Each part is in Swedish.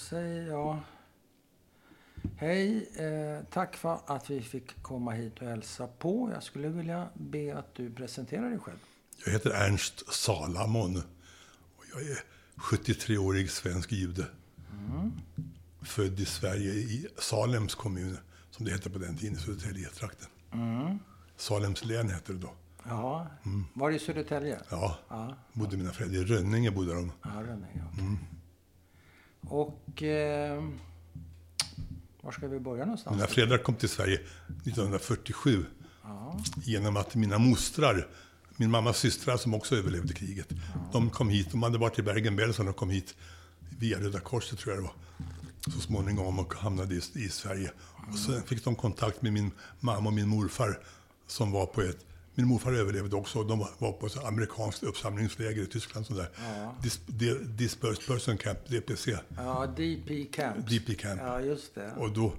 säger jag hej. Eh, tack för att vi fick komma hit och hälsa på. Jag skulle vilja be att du presenterar dig själv. Jag heter Ernst Salamon och jag är 73-årig svensk jude. Född i Sverige i Salems kommun, som det hette på den tiden, i Södertäljetrakten. Salems län hette det då. Ja, var det i Södertälje? Ja, Ja, bodde mina föräldrar. I Rönninge bodde de. ja Rönninge. okej. Och... Eh, var ska vi börja någonstans? Mina föräldrar kom till Sverige 1947 Ja, genom att mina mostrar, min mammas systrar som också överlevde kriget, de kom hit. De hade varit i Bergen-Belsen och kom hit via Röda Korset, tror jag det var, så småningom och hamnade i, i Sverige. Och sen fick de kontakt med min mamma och min morfar som var på ett min morfar överlevde också. De var- på ett amerikanskt uppsamlingsläger i Tyskland. Sådär. Dis, di, Dispersed Person Camp, DPC. ja DP Camps. DP Camp. Ja, just det. Och då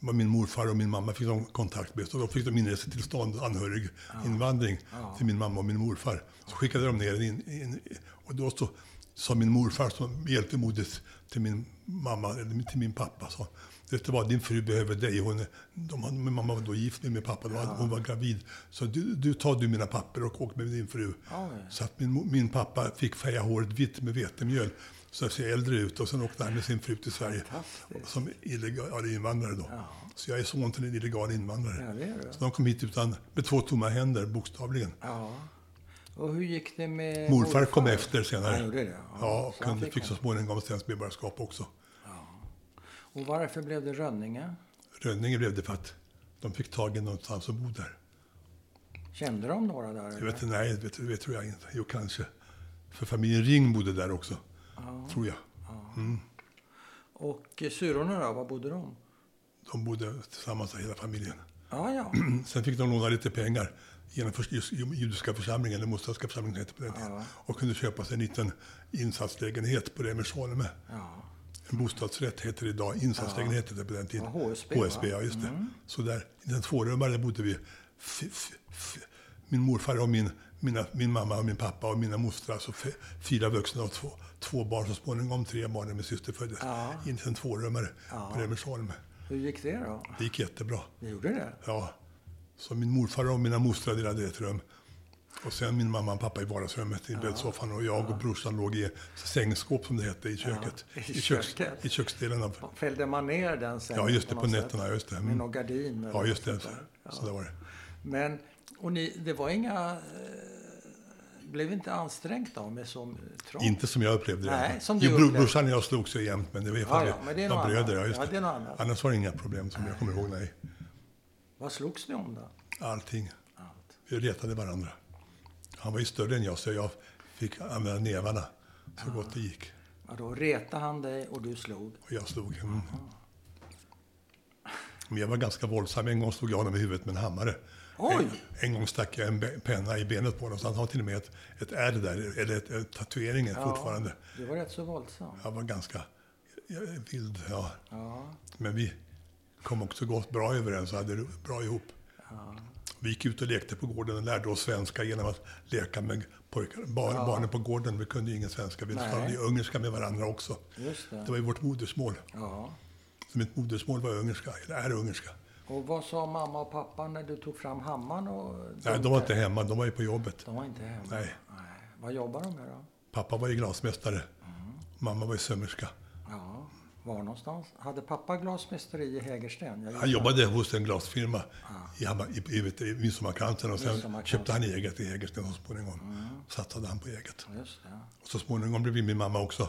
var min morfar och min mamma fick de kontakt med. Så då fick de inresetillstånd, anhöriginvandring, till min mamma och min morfar. Så skickade de ner in, in, och då så sa min morfar som hjältemodigt till min mamma, eller till min pappa, sa Vet du vad, din fru behöver dig. Hon, de, mamma var då gift med min pappa, då, hade- hon var gravid. Så du, du tar du mina papper och åk med din fru. Oj. Så att min, min pappa fick färga håret vitt med vetemjöl. Så jag ser äldre ut och sen åkte han med sin fru till Sverige. Som illegal invandrare då. Så jag är son till en illegal invandrare. Ja. Så de kom hit utan, med två tomma händer, bokstavligen. Ja. Och hur gick det med Morfar kom efter senare. Han gjorde det? Ja, och så han fick fick så småningom svenskt medborgarskap också. Och varför blev det Rönninge? Rönninge blev det för att de fick tag i någonstans att bo där. Kände de några där? Jag eller? vet, nej, det vet, tror jag inte. Jo, kanske. För familjen Ring bodde där också, tror jag. Och eh, syrrorna då, var bodde de? De bodde tillsammans, hela familjen. Ja, ja. Sen fick de låna lite pengar genom judiska församlingen, eller mosaiska församlingen hette på den tiden. Ja. Och kunde köpa sig en liten insatslägenhet på Remersholme. ja. En bostadsrätt heter det idag, insatslägenhet hette det på den tiden. Ja, HSB, HSB, ja just det. Så där, i en tvårummare bodde vi. Min morfar och min, mina, min mamma och min pappa och mina mostrar, alltså fyra vuxna och två, två barn. Så småningom tre barn när min syster föddes. Ja. I en liten tvårummare på Remersholme. Hur gick det då? Det gick jättebra. Det gjorde det? Ja. Så min morfar och mina mostrar delade ett rum. Och sen min mamma och pappa i vardagsrummet i bäddsoffan och jag och brorsan låg i sängskåp som det hette i köket. i köks, köket. I köksdelen av... Fällde man ner den sen? Ja, just det, på nätterna. Just det. Med Mm. någon gardin? eller Ja, just det. Så, där? så där var det. Men, och ni, det var inga... Eh, blev inte ansträngt då med så trångt? Inte som jag upplevde det. Nej, som du jo, upplevde. brorsan och jag slogs ju jämt, men det var i Ja, ja, men det är något bröder. Ja, just Ja, det. det annat. Annars var det inga problem som jag kommer ihåg. Nej. Vad slogs ni om då? Allting. Allt. Vi retade varandra. Han var ju större än jag, så jag fick använda nävarna så gott det gick. Ja, då retade han dig och du slog. Och jag slog. Mm. Men jag var ganska våldsam. En gång slog jag honom i huvudet med en hammare. Oj! En, en gång stack jag en penna i benet på honom, så han har till och med ett, ett ärr där, eller ett, ett tatuering fortfarande. Du var rätt så våldsam. Jag var ganska ja, vild, ja. Ja. Men vi kom också gott bra överens och hade bra ihop. Vi gick ut och lekte på gården och lärde oss svenska genom att leka med pojkar, barn, barnen på gården. Vi kunde ju ingen svenska. Vi Nej. talade ungerska med varandra också. Just det. Det var ju vårt modersmål. Ja. Så mitt modersmål var ungerska, eller är ungerska. Och vad sa mamma och pappa när du tog fram hammaren? Och Nej, de var inte hemma, de var ju på jobbet. De var inte hemma? Nej. Vad jobbar de med då? Pappa var ju glasmästare. Mamma var ju sömmerska. Var någonstans? Hade pappa glasmästeri i Hägersten? Han jobbade hos en glasfirma i, Hammar- i, i, du, i Midsommarkransen och sen köpte han eget i Hägersten så småningom. Satsade han på eget. Just det. Och så småningom blev min mamma också,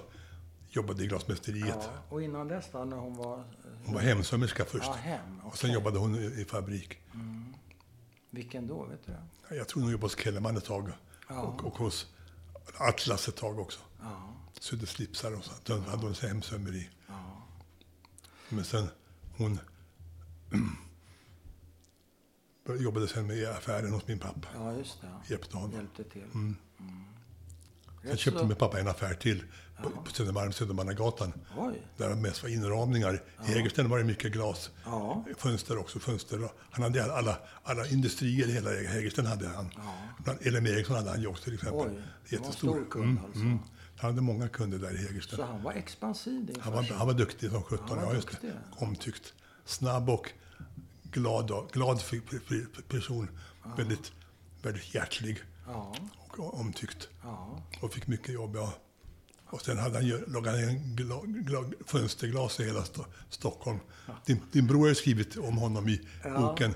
jobbade i glasmästeriet. Ja. Och innan dess då, när hon var... Hon var hemsömmerska först. Ja, hem. Och sen jobbade hon i, i fabrik. Vilken då, vet du? Jag tror hon jobbade hos Kellerman ett tag. Ja. Och, och hos Atlas ett tag också. Ja. Sydde slipsar och så. Då hade hon så hemsömmeri. Men sen hon jobbade sen med affären hos min pappa. Ja, just det. Hjälpte honom. Hjälpte till. Sen Rätt köpte så- min pappa en affär till på, på Södermalm, Södermannagatan. Oj. Där det mest var inramningar. I Hägersten var det mycket glas. Ja. Fönster också. Fönster. Han hade alla, alla industrier i hela Hägersten hade han. Bland LM Ericsson hade han ju också till exempel. Oj, Jättestor. stor kund alltså. Han Han hade många kunder där i Hägersten. Så han var expansiv din Han var, han var duktig som sjutton. Var Ja, just det. Omtyckt. Snabb och glad, glad person. Väldigt, väldigt hjärtlig Ja, och omtyckt. ja. Och fick mycket jobb, ja. Och sen hade han lagat en gla, gla, fönsterglas i hela Sto- Stockholm. Din, din bror har skrivit om honom i Ja. boken i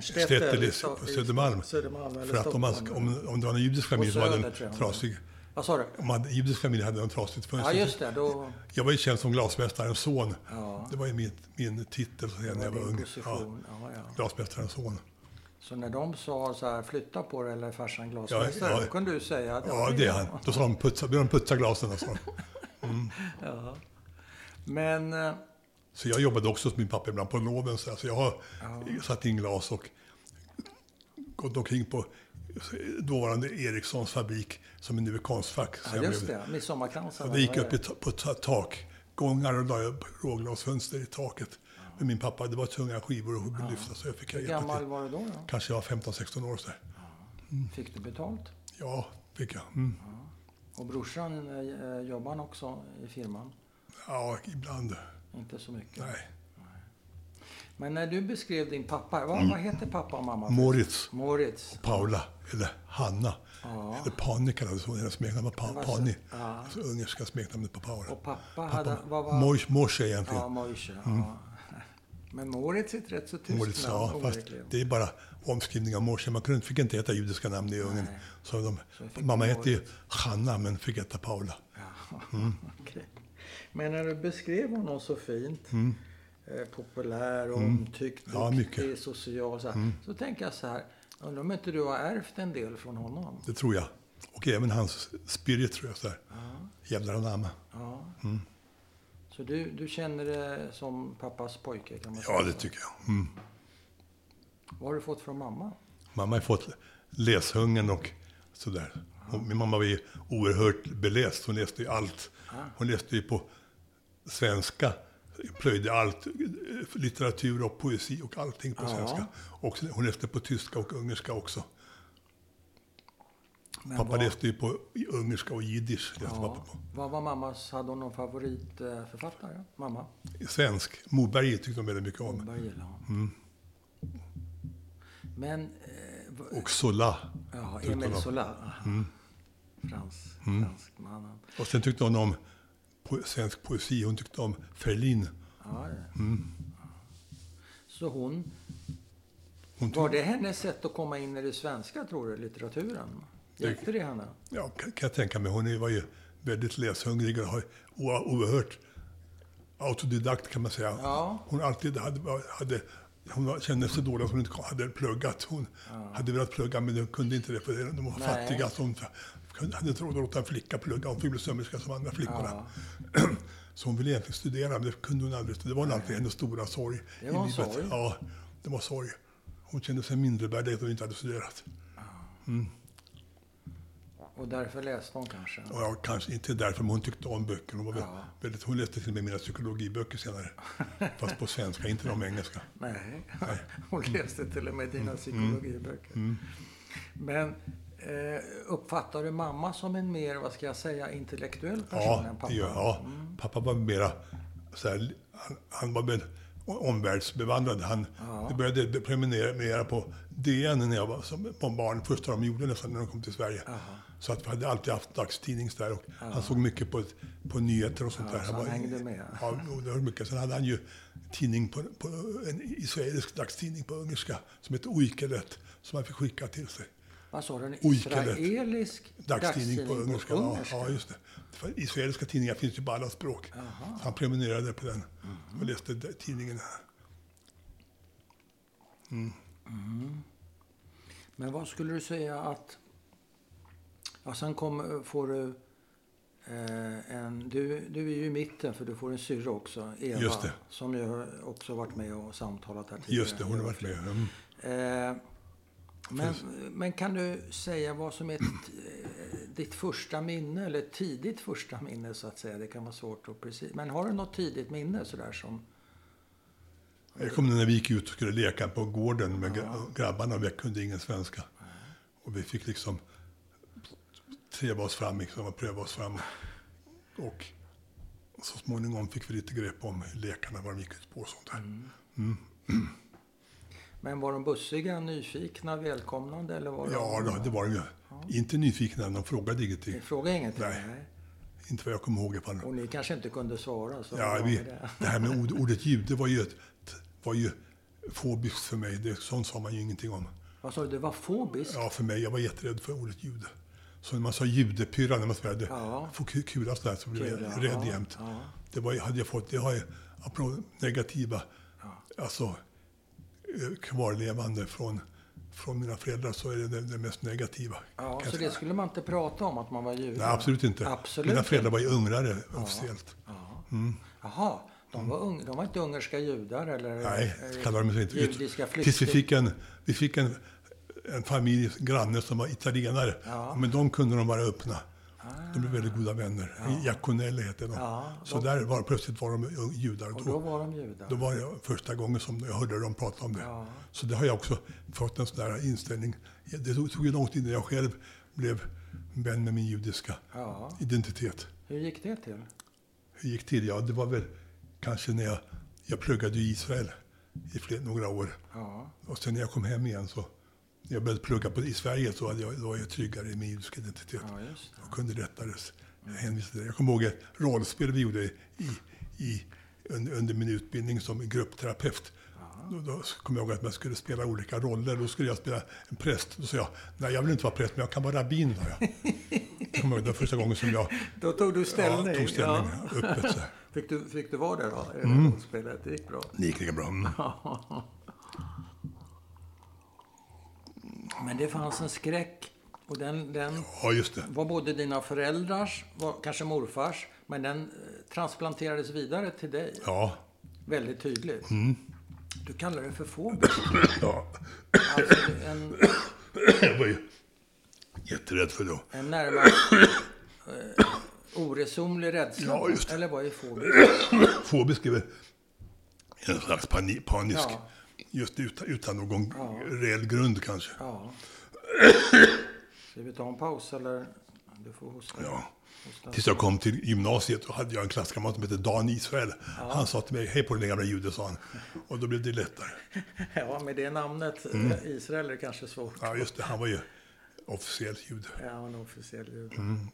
Sto- på Södermalm. Södermalm eller För att om, man, om, om det var en judisk familj som hade Söder, en tror jag. trasig... Vad sa du? Man judisk familj hade en trasigt fönster. Ja, just det. Då Jag var ju känd som glasmästarens son. Ja. Det var ju min, min titel så när jag var ung. Ja, position. Ja, ja. glasmästarens son. Så när de sa så här, flytta på det eller farsan Ja, glasmästare, ja. då kunde du säga att Ja, det är han. Då sa de putsa, de putsa glasen. Och så. Ja. Men, eh, så jag jobbade också hos min pappa ibland på loven. Så alltså jag har satt in glas och gått omkring på dåvarande Ericssons fabrik som nu är Konstfack. Ja, just det, midsommarkransen. Ja, det gick upp i på ta- takgångar och la upp råglasfönster i taket. Men min pappa, det var tunga skivor att lyfta så jag fick Hur gammal till. var du då? då? Kanske jag var 15-16 år så där. Fick du betalt? Ja, fick jag. Mm. Och brorsan, eh, jobbar han också i firman? Ja, ibland. Inte så mycket. Nej. Men när du beskrev din pappa, vad, vad heter pappa och mamma? Moritz, Moritz. Paula, eller Hanna. Ja. Eller Pani kallades hon. Hennes smeknamn var pa- var så- Pani. ja. Alltså ungerska smeknamnet på Paula. Och pappa hade... Vad var, Moj- Moshe egentligen. Ja, Moshe. Ja. Men Moritz är ett rätt så tyskt Moritz, namn. ja, fast det är bara omskrivning av Moshe. Man fick inte heta judiska namn i Ungern. Så de, Så mamma hette ju. Hanna, men fick heta Paula. Ja, okej. Men när du beskrev honom så fint, eh, populär, omtyckt, Mm. Ja, duktig, mycket. Mm. social, så, här, så tänker jag så här, undrar om inte du har ärvt en del från honom? Det tror jag. Och även hans spirit tror jag. Så här. Jävlar anamma. Ja. Mm. Så du, du känner det som pappas pojke kan man säga? Ja, det tycker jag. Mm. Vad har du fått från mamma? Mamma har fått läshungern och sådär. Och min mamma var ju oerhört beläst. Hon läste ju allt. Hon läste ju på svenska, plöjde allt. eh, Litteratur och poesi och allting på Ja. svenska. Och hon läste på tyska och ungerska också. Men pappa vad, läste ju på ungerska och jiddisch. Ja, vad var mammas, hade hon någon favoritförfattare? Mamma? Svensk. Moberg tyckte de väldigt mycket om. Moberg gillade hon. Men, eh, Och Zola. ja, Emil hon om. Zola. aha. Frans, franskmannen. Och sen tyckte hon om po- svensk poesi. Hon tyckte om Ferlin. Ja, ja. Mm. Så hon, Hon var det hennes sätt att komma in i det svenska, tror du, litteraturen? Hjälpte det henne? Ja, kan, kan jag tänka mig. Hon var ju väldigt läshungrig och oerhört autodidakt kan man säga. Ja. Hon alltid hade, hade hon kände sig dålig att hon inte hade pluggat. Hon hade velat plugga men hon kunde inte det för de var Nej. fattiga. Så hon hade inte råd att låta en flicka plugga. Hon fick bli sömmerska som andra flickorna. Så hon ville egentligen studera men det kunde hon aldrig. Det var alltid hennes stora sorg Det var i livet. sorg. Ja, det var sorg. Hon kände sig mindrevärdig att hon inte hade studerat. Och därför läste hon kanske? Ja, kanske inte därför, men hon tyckte om böcker. Hon, var Ja. väldigt, hon läste till och med mina psykologiböcker senare. Fast på svenska, inte de engelska. Nej, hon läste till och med Mm. dina psykologiböcker. Men eh, uppfattar du mamma som en mer, vad ska jag säga, intellektuell person Ja, än pappa? Ja. Pappa var mera så här, han, han var väl omvärldsbevandrad. Han det började prenumerera på DN när jag var som på barn. Första de gjorde nästan när de kom till Sverige. Så att vi hade alltid haft dagstidning där. Och Han såg mycket på, på nyheter och sånt Ja, där. så han var- hängde med. Ja, det var mycket. Sen hade han ju tidning på, på en israelisk dagstidning på ungerska som heter Oikelet. Som han fick skicka till sig. Vad sa du? En israelisk Dagstidning på ungerska. Ja, ja, just det. För israeliska tidningar finns ju på alla språk. Så han prenumererade på den och läste de- tidningen. Men vad skulle du säga att... Ja, sen kom, får du eh, en... Du, du är ju i mitten för du får en syrra också, Eva. Just det. Som ju också varit med och samtalat här tidigare. Just det, hon har varit med. Mm. Eh, men, men kan du säga vad som är eh, ditt första minne, eller tidigt första minne så att säga? Det kan vara svårt att precis. Men har du något tidigt minne sådär som... Jag kom när vi gick ut och skulle leka på gården med gra- grabbarna och vi kunde ingen svenska. Och vi fick liksom treva oss fram liksom, och pröva oss fram. Och så småningom fick vi lite grepp om lekarna, vad de gick ut på och sånt där. Men var de bussiga, nyfikna, välkomnande eller var Ja, de... då, det var de ju. Inte nyfikna, de frågade ingenting. Ni frågade ingenting? Nej. Inte vad jag kommer ihåg i alla fall. Och ni kanske inte kunde svara? Så Ja, vi, det? det här med ord, ordet jude var ju, ett, var ju fobiskt för mig. Det, sånt sa man ju ingenting om. Vad sa du, det var fobiskt? Ja, för mig. Jag var jätterädd för ordet jude. Så när man sa judepyrra, när man spelade Ja. kula sådär, så blev Kula, jag rädd ja, jämt. ja. Det var, hade jag fått, det har jag, negativa, alltså eh, kvarlevande från, från mina föräldrar, så är det det, det mest negativa. Ja, så det skulle man inte prata om, att man var jude? Nej, absolut inte. Absolut mina föräldrar var ju ungrare officiellt. Jaha, de var, ung, de var inte ungerska judar eller? Nej, eh, det kallar de sig inte. Judiska Tills vi flyktingar? fick en, vi fick en, en familj, granne som var italienare. Ja. Men de kunde de vara öppna. De blev väldigt goda vänner. Giaconelli hette de. Ja, så där var plötsligt var de judar. Och Då, då var de judar? då var det första gången som jag hörde dem prata om det. Ja. Så det har jag också fått en sån där inställning. Det tog, ju lång tid innan jag själv blev vän med min judiska Ja. identitet. Hur gick det till? Hur gick det till? Ja, det var väl kanske när jag, jag pluggade i Israel i fler, några år. Ja. Och sen när jag kom hem igen så, när jag började plugga på, i Sverige så hade jag, då var jag tryggare i min judiska identitet. Ja. Och kunde lättare hänvisa till det. Jag kommer ihåg ett rollspel vi gjorde i, i, under, under min utbildning som gruppterapeut. Då, då kom jag ihåg att man skulle spela olika roller. Då skulle jag spela en präst. Då sa jag, nej jag vill inte vara präst, men jag kan vara rabbin. Jag. jag kommer ihåg den första gången som jag Då tog du ställning? ja, tog ställning Ja. öppet. Så. Fick, du, fick du vara där då? Mm. spelet? Det gick bra. Det gick lika bra. Mm. Men det fanns en skräck. Och den, den Ja, just det. var både dina föräldrars, var kanske morfars, men den eh, transplanterades vidare till dig. Ja. Väldigt tydligt. Mm. Du kallar det för fobisk. ja. Alltså en, Jag var ju jätterädd för det. en närmast eh, oresonlig rädsla. Ja, just det. Eller vad är fobisk? Fobisk är väl en slags pani, panisk. Ja. Just utan, utan någon Ja. reell grund kanske. Ja. Ska vi ta en paus eller? Du får hosta. Ja. Tills jag kom till gymnasiet och hade jag en klasskamrat som hette Dan Israel. Han sa till mig, hej på den gamla jude, sa han. Och då blev det lättare. Ja, med det namnet, eh, Israel, är det kanske svårt. Mm. Ja, just det. Han var ju officiell jude. Ja, en officiell jude. Mm.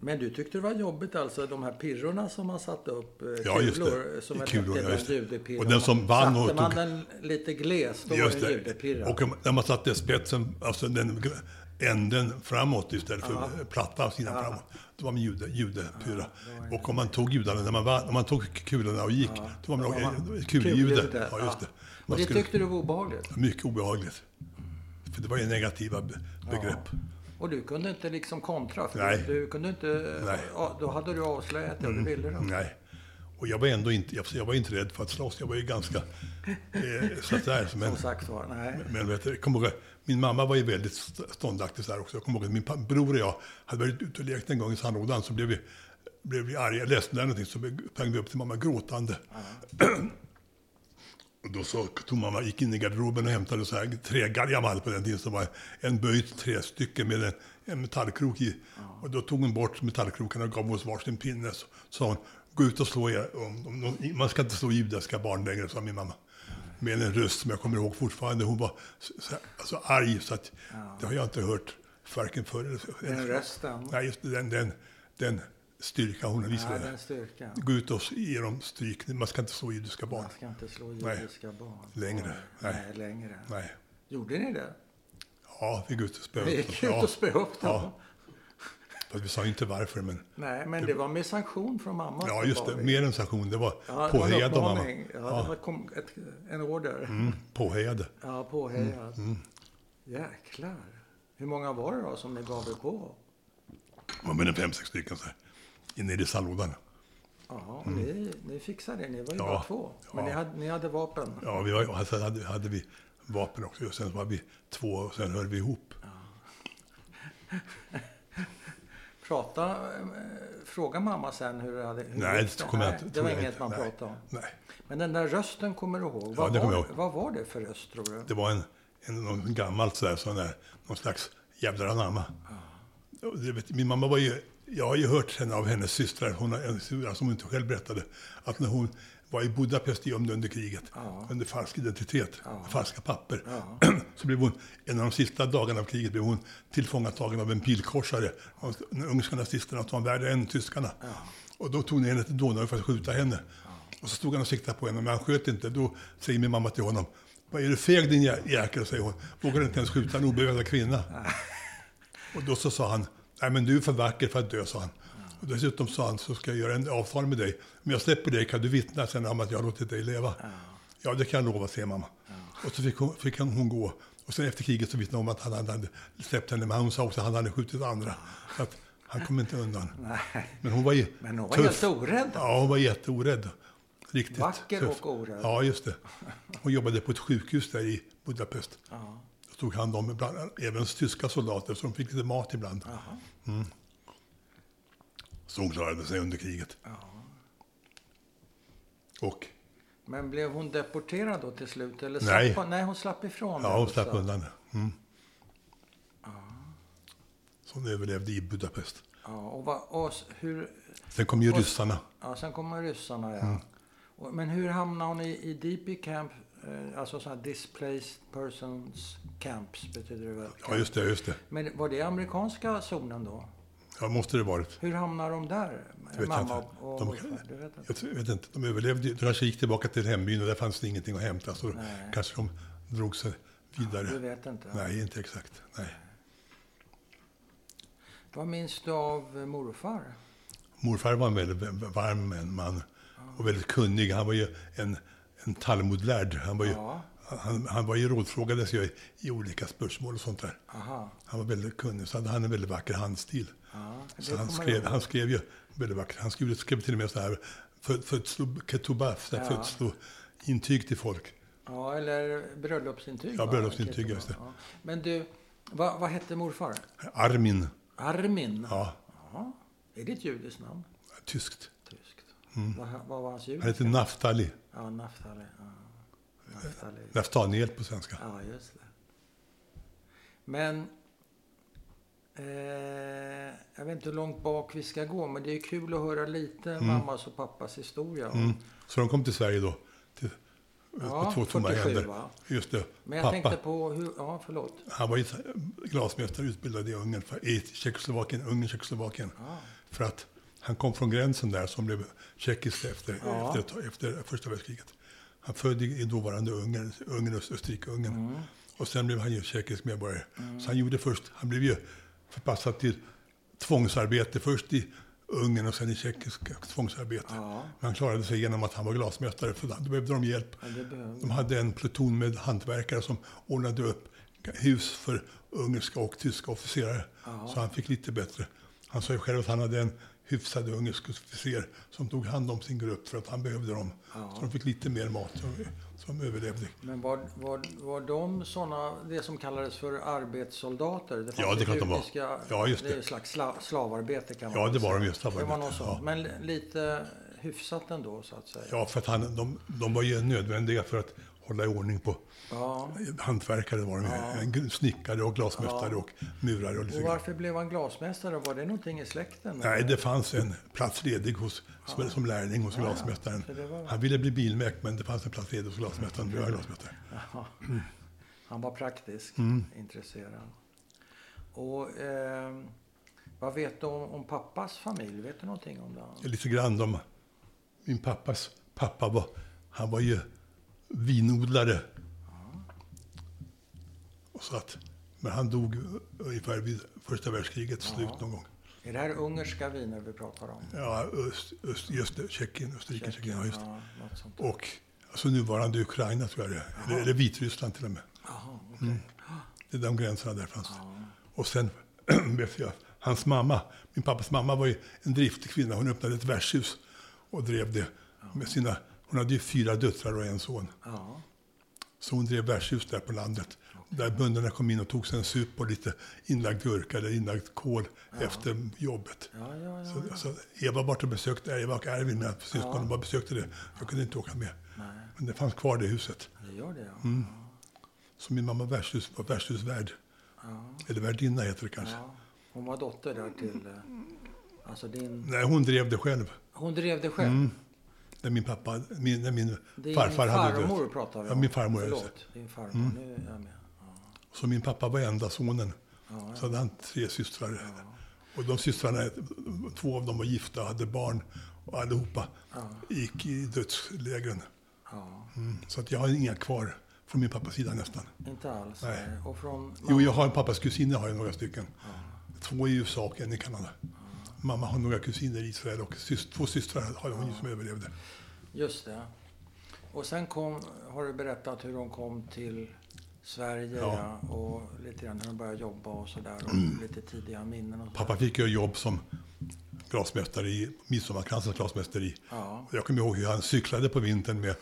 Men du tyckte det var jobbigt alltså, de här pirrorna som man satte upp? eh, Ja, just det. kulor, Som Kulor, ja, just det. Och den som vann och Satte man tog- den lite gles, då Just var det en judepirra. Och när man satte spetsen, alltså den änden framåt istället för platta sidan framåt. Då var man jude, judepyra. och om man tog judarna, när man, vann, om man tog kulorna och gick, då var man, Då var man kuljude. Ja, just det. Och Man det skulle, tyckte du var obehagligt? mycket obehagligt. För det var ju negativa be- begrepp. Och du kunde inte liksom kontra? För Nej. Du kunde inte... Nej. Då hade du avslöjat det och det ville du. Nej. Och jag var ändå inte, jag, jag var inte rädd för att slåss. Jag var ju ganska eh, så att där, men, Som sagt var, nej. Men vet du, ihåg, min mamma var ju väldigt st- ståndaktig så här också. Jag kommer ihåg att min bror och jag hade varit ute och lekt en gång i sandlådan. Så blev vi, blev vi arga, ledsna eller någonting. Så sprang vi upp till mamma gråtande. och då så tog mamma, gick in i garderoben och hämtade så här trägaljamal på den tiden. Som var en böjt trästycke med en, en metallkrok i. Och då tog hon bort metallkrokarna och gav oss varsin pinne. Så sa hon, gå ut och slå er. Man ska inte slå judiska barn längre, sa min mamma med en röst som jag kommer ihåg fortfarande. Hon var så, så, alltså arg så att det har jag inte hört varken förr eller Den rösten. Nej, just den, den, den styrka hon Ja, visade. den styrkan. Gå ut och ge dem stryk. Man ska inte slå judiska barn. Man ska inte slå Nej. judiska barn. Längre. Nej, Nej. längre. Nej. Gjorde ni det? Ja, vi gick ut och spöade. Ni gick ut och spöade upp dem? Ja. Fast vi sa inte varför, men Nej, men det var med sanktion från mamma. ja, just det. Mer än sanktion. Det var Ja, det en påhejad av mamma. uppmaning. Ja, det var kom, ett, en order. Mm, påhejade. Ja, påhejad. Mm, Jäklar. Hur många var det då som ni gav er på? Det var mer än fem, sex stycken så här. Inne i sandlådan. Ja, ni, ni fixade det. Ni var ju Ja, bara två. Men ja. ni, hade, ni hade vapen. Ja, vi var, sen hade, hade vi vapen också. Och sen var vi två och sen höll vi ihop. Prata, eh, fråga mamma sen hur det hade hur Nej, det kommer jag inte- det var inget man Nej. pratade om. Nej, Men den där rösten kommer du ihåg. Vad, det kommer var, jag ihåg. vad var det för röst tror du? det var en, en någon gammalt sådär, sån där, någon slags jävlar anamma. det vet, min mamma var ju, jag har ju hört henne av hennes systrar, hon har en historia som hon inte själv berättade, att när hon var i Budapest gömd under kriget, Ja. under falsk identitet, Ja. falska papper, Ja. så blev hon, en av de sista dagarna av kriget, blev hon tillfångatagen av en pilkorsare, de ungerska nazisterna, som var värre än tyskarna. Och då tog ni henne till Donau för att skjuta henne. Och så stod han och siktade på henne, men han sköt inte. Då säger min mamma till honom, vad är du feg din jä- jäkel, säger hon. Vågar inte ens skjuta en obevakad kvinna. Och då så sa han, nej men du är för vacker för att dö, sa han. Och dessutom sa han, så ska jag göra en avtal med dig. Om jag släpper dig kan du vittna sen om att jag har låtit dig leva. Ja, det kan jag lova, säger mamma. Och så fick hon, fick hon, gå. Och sen efter kriget så vittnade hon om att han hade släppt henne, men hon sa också att han hade skjutit andra. Så att han kom inte undan. Nej. Men hon var ju Men hon var tuff. helt orädd. Ja, hon var jätteorädd. Riktigt Vacker tuff. och orädd. Ja, just det. Hon jobbade på ett sjukhus där i Budapest. Ja. Tog hand om ibland, även tyska soldater, så de fick lite mat ibland. Jaha. Så hon klarade sig under kriget. Ja. Och Men blev hon deporterad då till slut? Eller Nej. Slapp, nej, hon slapp ifrån ja, hon slapp undan. Mm. Så hon överlevde i Budapest. Ja, och, va, och hur... Sen kom ju Och- ryssarna. Ja, sen kommer ryssarna, ja. Mm. Och, men hur hamnade hon i, i DP Camp? Eh, alltså så här Displaced Persons Camps betyder det väl? Ja, just det, just det. Men var det amerikanska zonen då? Ja, måste det varit. Hur hamnade de där? Det vet jag Mamma inte. och De- morfar? Du vet inte? Jag vet inte, de överlevde. De kanske gick tillbaka till hembyn och där fanns det ingenting att hämta. Så Nej. kanske de drog sig vidare. Du vet inte? Nej, inte exakt. Nej. Vad minns du av morfar? Morfar var en väldigt varm man och väldigt kunnig. Han var ju en, en Talmudlärd. Han var ju, Ja, han, han var ju rådfrågades ju i, i olika spörsmål och sånt där. aha. Han var väldigt kunnig, så hade han en väldigt vacker handstil. Ja, Så han skrev, han skrev ju väldigt vackert. Han skrev, skrev till och med så här för- födslo- ketubah, så här Ja. födslointyg till folk. Ja, eller bröllopsintyg. Ja, bröllopsintyg, just det. Ja. Men du, vad, vad hette morfar? Armin, Armin? ja, Ja. Är det ett judiskt namn? tyskt. Tyskt. Vad, vad var hans Han judiska? heter Naftali. Ja, Naftali. Ja. Naftali. Naftaniel på svenska. Ja, just det. Men... Eh, jag vet inte hur långt bak vi ska gå, men det är kul att höra lite mammas och pappas historia. Mm. Så de kom till Sverige då. Till, Ja, på två tomma 47, händer. va? Just det. Men jag Pappa, tänkte på hur... Ja, förlåt. han var ju glasmästare utbildad i Ungern, i Tjeckoslovakien, Ungern, Tjeckoslovakien. Ja. För att han kom från gränsen där som blev tjeckiskt efter, Ja. efter, efter första världskriget. Han född i dåvarande Ungern, Ungern Österrike-Ungern. Mm. Och sen blev han ju tjeckisk medborgare. Så han gjorde först, han blev ju förpassad till tvångsarbete, först i Ungern och sen i tjeckisk tvångsarbete. Ja, Men han klarade sig genom att han var glasmästare, för då behövde de hjälp. ja, behövde De hade en pluton med hantverkare som ordnade upp hus för ungerska och tyska officerare. Ja. Så han fick lite bättre. Han sa ju själv att han hade en hyfsad ungersk officer som tog hand om sin grupp för att han behövde dem. Ja. Så de fick lite mer mat som, som överlevde. Men var, var, var de såna, det som kallades för arbetssoldater? Det Ja, det kan de vara. Ja, just Det är det. ett slags sla, slavarbete kan man Ja, väl det var säga. de just, Det var slavarbete, något sånt. ja. Men li- lite hyfsat ändå, så att säga. Ja, för att han, de, de var ju nödvändiga för att hålla i ordning på Ja. hantverkare var de ju. Ja. En snickare och glasmästare Ja. och murare och lite Och grann. varför blev han glasmästare? Var det någonting i släkten? Nej, det fanns en plats ledig hos, som, som lärling hos glasmästaren. Det var- Han ville bli bilmäck, men det fanns en plats ledig hos glasmästaren. Är glasmästare. Jaha. Han var praktisk, Mm. intresserad. Och eh, vad vet du om, om pappas familj? Vet du någonting om det? Lite grann om min pappas pappa var, han var ju vinodlare. Så att, men han dog ungefär vid första världskrigets slut någon gång. Är det här ungerska viner vi pratar om? Ja, öst, öst, just det, Tjeckien, Österrike, Tjeckien, ja, just. Ja. Och alltså nuvarande Ukraina tror jag det är. Eller, eller Vitryssland till och med. Jaha, okej. Mm. Det är de gränserna där fanns. Ja. Och sen vet jag, hans mamma, min pappas mamma var ju en driftig kvinna. Hon öppnade ett värdshus och drev det med sina, hon hade ju fyra döttrar och en son. Ja. Så hon drev värdshus där på landet. Där bönderna kom in och tog sig en sup och lite inlagd gurka eller inlagd kål efter jobbet. Ja, ja, ja. Så, ja. så Eva var och besökte, Eva och Ervin, mina syskon, bara besökte det. Jag kunde inte åka med. Nej, Men det fanns kvar det huset. det gör det ja. Så min mamma värdshus, var värdshusvärd. ja. Eller värdinna heter det kanske. ja. Hon var dotter där till... eh, Alltså din... Nej, hon drev det själv. Hon drev det själv? Mm. När min pappa, min, när min Din farfar hade farmor dött. pratar vi Ja, om. min farmor, Mm. Förlåt, din farmor. Nu är jag med. Ja. Så min pappa var enda sonen. Ja, Så hade han tre systrar. Och de systrarna, två av dem var gifta och hade barn. Och allihopa gick i dödslägren. ja. Mm. Så att jag har inga kvar från min pappas sida nästan. Inte alls? Nej. nej. Och från... Jo, jag har en pappas kusiner, har jag några stycken. Två i USA och en i Kanada. Mamma har några kusiner i Israel och sys- två systrar har hon som överlevde. Just det. Och sen kom, har du berättat hur de kom till Sverige Ja. ja. och lite grann hur de började jobba och sådär. Och lite tidiga minnen och så. Pappa fick ju jobb som glasmästare i Midsommarkransens glasmästeri. Ja. Jag kommer ihåg hur han cyklade på vintern med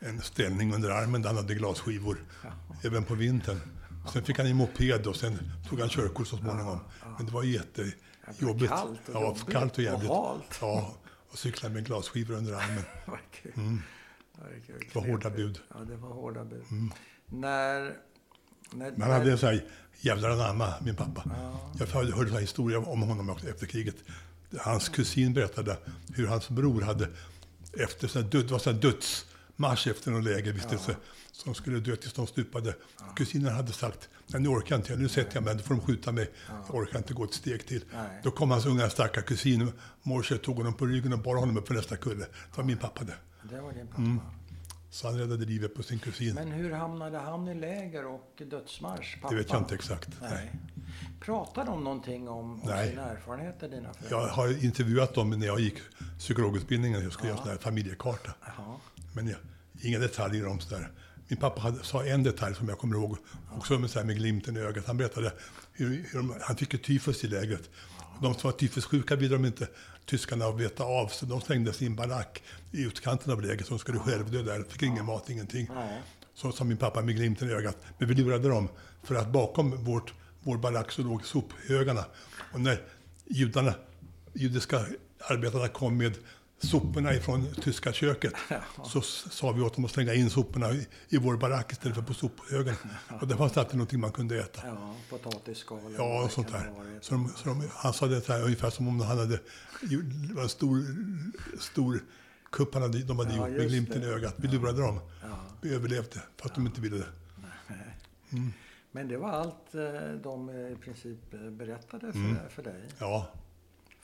en ställning under armen där han hade glasskivor. Även på vintern. Sen fick han en moped och sen tog han körkort så småningom. Men det var jättejobbigt. kallt och ja, jobbigt kallt och och jävligt. halt. Ja, och cykla med glasskivor under armen. Mm. Det var hårda bud. Mm. Ja, det var hårda bud. När... när Men han hade en sån här jävlar anamma, min pappa. Jag hörde en historia om honom efter kriget. Hans kusin berättade hur hans bror hade, efter sån död, var sån dödsmarsch efter någon lägervistelse, som skulle dö tills de stupade. Kusinen hade sagt, nej nu orkar jag inte, nu sätter jag mig, då får de skjuta mig. Jag orkar inte gå ett steg till. Nej. Då kom hans unga starka kusin, morse tog honom på ryggen och bar honom upp för nästa kulle. Det var min pappa det. Det var din pappa. Mm. Så han räddade livet på sin kusin. Men hur hamnade han i läger och dödsmarsch? Pappa? Det vet jag inte exakt. Nej. Pratar de någonting om, om Nej. sina erfarenheter, dina föräldrar? Jag har intervjuat dem när jag gick psykologutbildningen. Jag skulle göra en familjekarta. Jaha. Men jag, inga detaljer om sådär. Min pappa hade, sa en detalj som jag kommer ihåg, också med, så här med glimten i ögat. Han berättade hur, hur de, han fick tyfus i lägret. De som var tyfussjuka ville de inte tyskarna veta av, så de slängde sin barack i utkanten av lägret. De skulle självdö där, fick ingen mat, ingenting. Så sa min pappa med glimten i ögat. Men vi lurade dem, för att bakom vårt, vår barack så låg sophögarna. Och när judarna, judiska arbetarna kom med soporna ifrån tyska köket så sa vi åt dem att slänga in soporna i, i vår barack istället för på sophögen. Och det fanns alltid någonting man kunde äta. Ja, potatisskal. Ja, och sånt där. Så de, så de, han sa det här, ungefär som om han hade en stor, stor kupp han hade, de hade Ja, gjort med glimten det. i ögat. Vi lurade dem. Ja. Vi överlevde, fast de inte ville det. Men det var allt eh, de i princip eh, berättade för, Mm. för dig. Ja,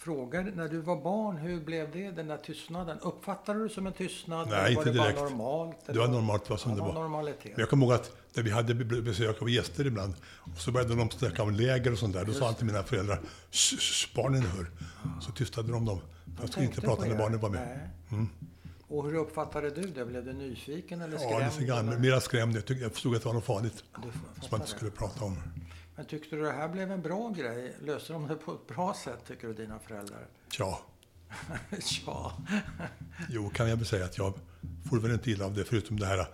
Frågar, när du var barn, hur blev det, den där tystnaden? Uppfattade du det som en tystnad? Nej, var inte det bara direkt. normalt? det var normalt det var som det var. normalitet. Men jag kommer ihåg att när vi hade be- besök av gäster ibland, och så började de snacka om läger och sånt där. Då sa han till mina föräldrar, "Shh, barnen hör. Så tystade de dem. Jag skulle inte prata när barnen var med. Mm. Och hur uppfattade du det? Blev du nyfiken eller skrämd? Ja, lite grann. eller? Mera skrämd. Jag, tyckte, jag förstod att det var något farligt som man inte skulle prata om. Men tyckte du det här blev en bra grej? Löste de det på ett bra sätt, tycker du, dina föräldrar? Tja, ja. jo kan jag väl säga att jag får väl inte illa av det, förutom det här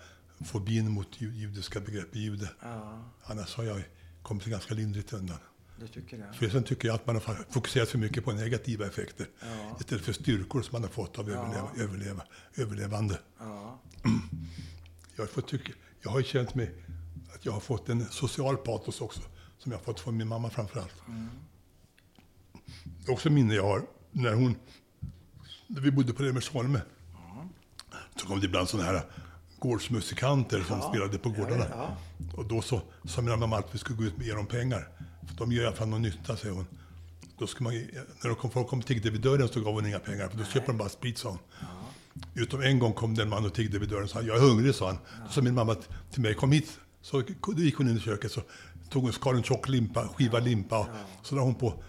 fobin mot ju- judiska begrepp jude. ja, Annars har jag kommit ganska lindrigt undan. du tycker det? För sen tycker jag att man har fokuserat för mycket på negativa effekter Ja. istället för styrkor som man har fått av Ja. överleva, överleva, överlevande. Ja. Jag har, fått tycka, jag har känt mig att jag har fått en social patos också, som jag fått från min mamma framför allt. Det är också minne jag har när hon, när vi bodde på Remersholme, så kom det ibland sådana här gårdsmusikanter som Ja. spelade på gårdarna. Ja, Och då så sa min mamma att vi skulle gå ut och ge dem pengar. För de gör i alla fall någon nytta, säger hon. Då skulle man, när de kom, folk kom och tiggde vid dörren så gav hon inga pengar, för då köper de bara sprit, sa hon. Utom en gång kom det en man och tiggde vid dörren och sa jag är hungrig, sa han. Då sa min mamma till mig, kom hit. Så då gick hon in i köket så tog hon, skar en tjock limpa, skiva limpa och så la hon på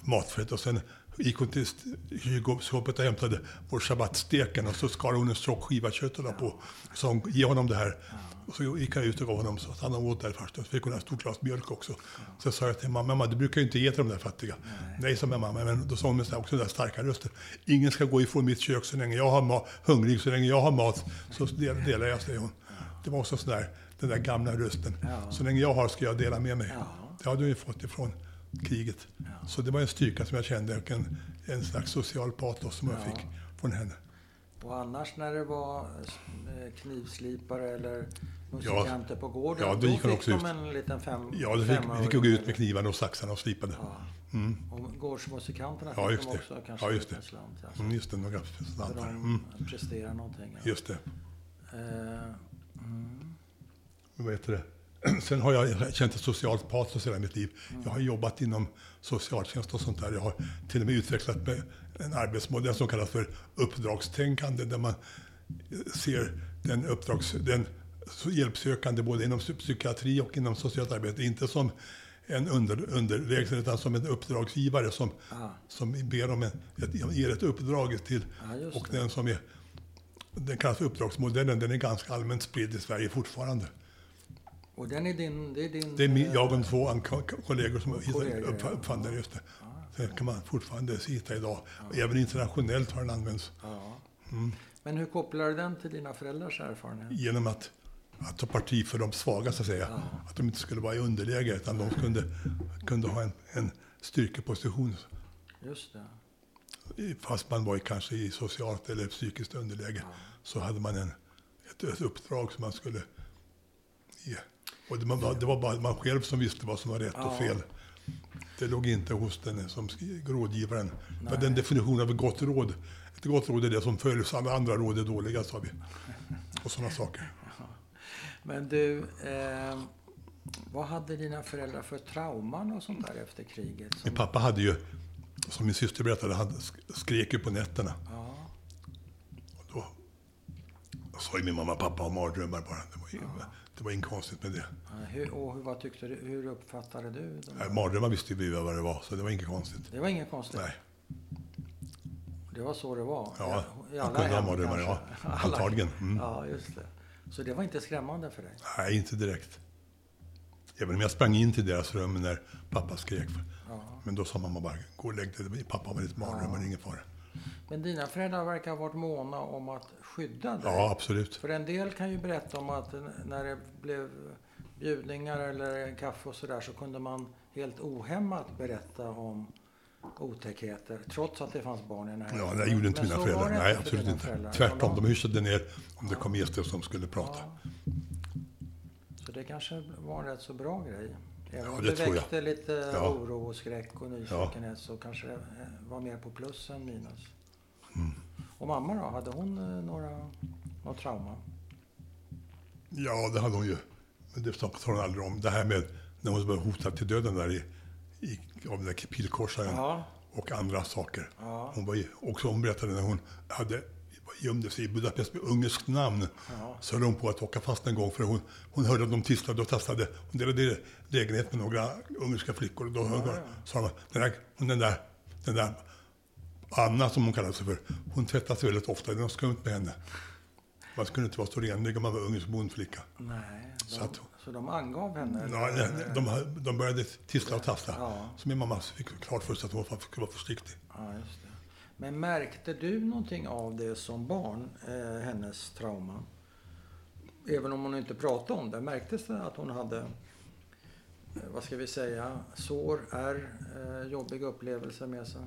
matfett och sen gick hon till kylskåpet och hämtade vår sabbatssteken och så skar hon en tjock skiva kött och la på. Så sa hon, ge honom det här. Och så gick jag ut och gav honom så att han åt där först. Och så fick hon ett stort glas mjölk också. Så sa jag till mamma, mamma du brukar ju inte ge till de där fattiga. Nej, sa min mamma, men då sa hon med också den där starka rösten. Ingen ska gå ifrån mitt kök så länge jag har ma- hungrig, så länge jag har mat så del- delar jag, säger hon. Det var också sådär, den där gamla rösten. Ja. Så länge jag har ska jag dela med mig. Ja. Det hade jag ju fått ifrån kriget. Så det var en styrka som jag kände och en, en slags social patos som jag Ja. fick från henne. Och annars när det var eh, knivslipare eller musikanter på gården, ja, då då, gick fick också de ut. en liten fem Ja, det fick, fick gå ut med knivarna och saxarna och slipade. Ja. Mm. Och gårdsmusikanterna Ja, fick de det. också kanske Ja, en just det. slant. Alltså, Mm, just det, några för slantar. de Mm, presterar någonting. Ja. just det. Eh, mm, vad heter det? Sen har jag känt ett socialt patos hela mitt liv. Jag har jobbat inom socialtjänst och sånt där. Jag har till och med utvecklat en arbetsmodell som kallas för uppdragstänkande, där man ser den, uppdrags, den hjälpsökande både inom psykiatri och inom socialt arbete, inte som en under, underlägsen utan som en uppdragsgivare som, ah, som ber om en, ett, ger ett uppdrag till just och den som är, den kallas för uppdragsmodellen, den är ganska allmänt spridd i Sverige fortfarande. Och den är din... Det är, din, Det är min, eh, jag och två kollegor som Kollegor, uppfann, ja. den just det. Ja, Sen kan man fortfarande hitta idag. Även internationellt har den använts ja. Mm. Men hur kopplar du den till dina föräldrars erfarenhet? genom att, att ta parti för de svaga, så att säga. Ja. Att de inte skulle vara i underläge, utan de kunde, kunde ha en, en styrkeposition. Just det. Fast man var i, kanske i socialt eller psykiskt underläge, Ja. så hade man en, ett, ett uppdrag som man skulle ge. Och det, var, det var bara man själv som visste vad som var rätt Ja. och fel. Det låg inte hos den som rådgivaren. Nej. den definitionen av ett gott råd. Ett gott råd är det som följs, alla andra råd är dåliga, sa vi. Och sådana saker. Men du, eh, vad hade dina föräldrar för trauman och sånt där efter kriget? Som, Min pappa hade ju, som min syster berättade, han sk- skrek ju på nätterna. ja, Och då sa ju min mamma och pappa har mardrömmar bara. Det var, ju, det var inget konstigt med det. hur, och hur, vad tyckte du, hur uppfattade du? Nej, Mardrömmar visste vi vad det var, så det var inget konstigt. Det var inget konstigt. Nej. Det var så det var. Ja, I man alla kunde ha hem mardrömmar, ja. Antagligen. Mm. Ja, just det. Så det var inte skrämmande för dig? Nej, inte direkt. Även om jag sprang in till deras rum när pappa skrek. Ja. Men då sa mamma bara, gå och lägg dig. Pappa har lite mardrömmar, Ja. ingen fara. Men dina föräldrar verkar ha varit måna om att skydda dig. Ja, absolut. För en del kan ju berätta om att när det blev bjudningar eller kaffe och sådär så kunde man helt ohämmat berätta om otäckheter trots att det fanns barn i närheten. Ja, det gjorde inte Men mina föräldrar. det Nej, absolut inte. föräldrar. Tvärtom, Ja, de hyschade ner om det kom gäster som skulle prata. Ja. Så det kanske var en rätt så bra grej. Även Ja, det det, väckte lite Ja. oro och skräck och nyfikenhet så kanske var mer på plus än minus. Mm. Och mamma då, hade hon eh, några, något trauma? Ja, det hade hon ju. Men det sa hon aldrig om. Det här med när hon var hotad till döden där i, i, av den där pilkorsaren Ja, och andra saker. ja, Hon var ju, också hon berättade när hon hade, gömde sig i Budapest med ungerskt namn. ja. Så höll hon på att åka fast en gång för hon, hon hörde att de tisslade och tasslade. Hon delade lägenhet med några ungerska flickor. Och då hörde, ja. sa de, den där, den, där, den där Anna som hon kallade sig för, hon tvättade sig väldigt ofta. Det är något skumt med henne. Man skulle inte vara så renlig om man var ungersk bondflicka. Nej, de, Så så, att- de angav henne? Ja, eller? de, de började tissla och tassla. Ja. Så min mamma fick klart för sig att hon skulle vara försiktig. Ja, just det. Men märkte du någonting av det som barn, eh, hennes trauma? Även om hon inte pratade om det, märktes det att hon hade, vad ska vi säga, sår, är eh, jobbiga upplevelser med sig?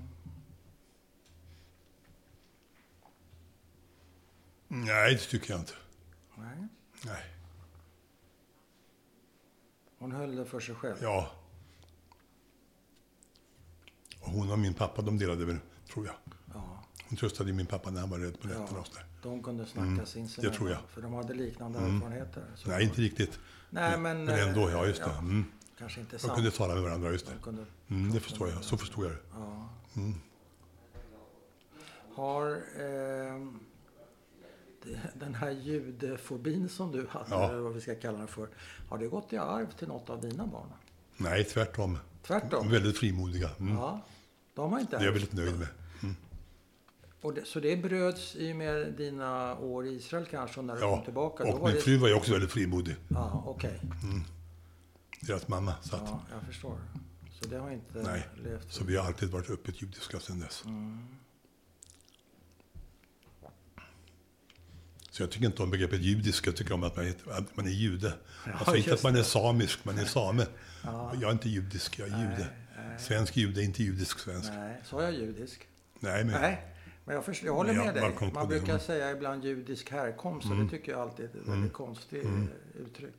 Nej, det tycker jag inte. Nej. Nej. Hon höll det för sig själv? Ja. Och hon och min pappa, de delade väl, tror jag. Ja, Hon tröstade min pappa när han var rädd på nätterna Ja. och sådär. de kunde snacka Mm, sinsemellan. det tror jag. För de hade liknande Mm. erfarenheter. Nej, inte riktigt. Nej, men... Men ändå, eh, ja just det. ja, Mm. Kanske inte De sant. kunde tala med varandra, just det. De kunde, Mm, det förstår jag. Så förstod jag det. ja. Mm. Har eh, den här ljudfobin som du hade, Ja. eller vad vi ska kalla den för, har det gått i arv till något av dina barn? Nej, tvärtom. Tvärtom? Väldigt frimodiga. Mm. Ja, de har inte Det är jag väldigt nöjd med. Och det, så det bröts i och med dina år i Israel kanske, och när du kom Ja, tillbaka? då och min det... fru var ju också väldigt frimodig. Ja, okej. Deras mamma. Så, att, Ja, jag förstår. Så det har inte Nej, levt... så vi har alltid varit öppet judiska sedan dess. Mm. Så jag tycker inte om begreppet judisk. Jag tycker om att man, heter, att man är jude. Ja, alltså inte att man är samisk, man är same. Ja. Jag är inte judisk, jag är jude. Nej, nej. Svensk jude, inte judisk svensk. Nej, sa jag judisk? Nej, men Nej, Men jag, förstår, jag håller Men jag med dig. Man det. brukar Mm. säga ibland judisk härkomst och det tycker jag alltid är ett väldigt konstigt eh, uttryck.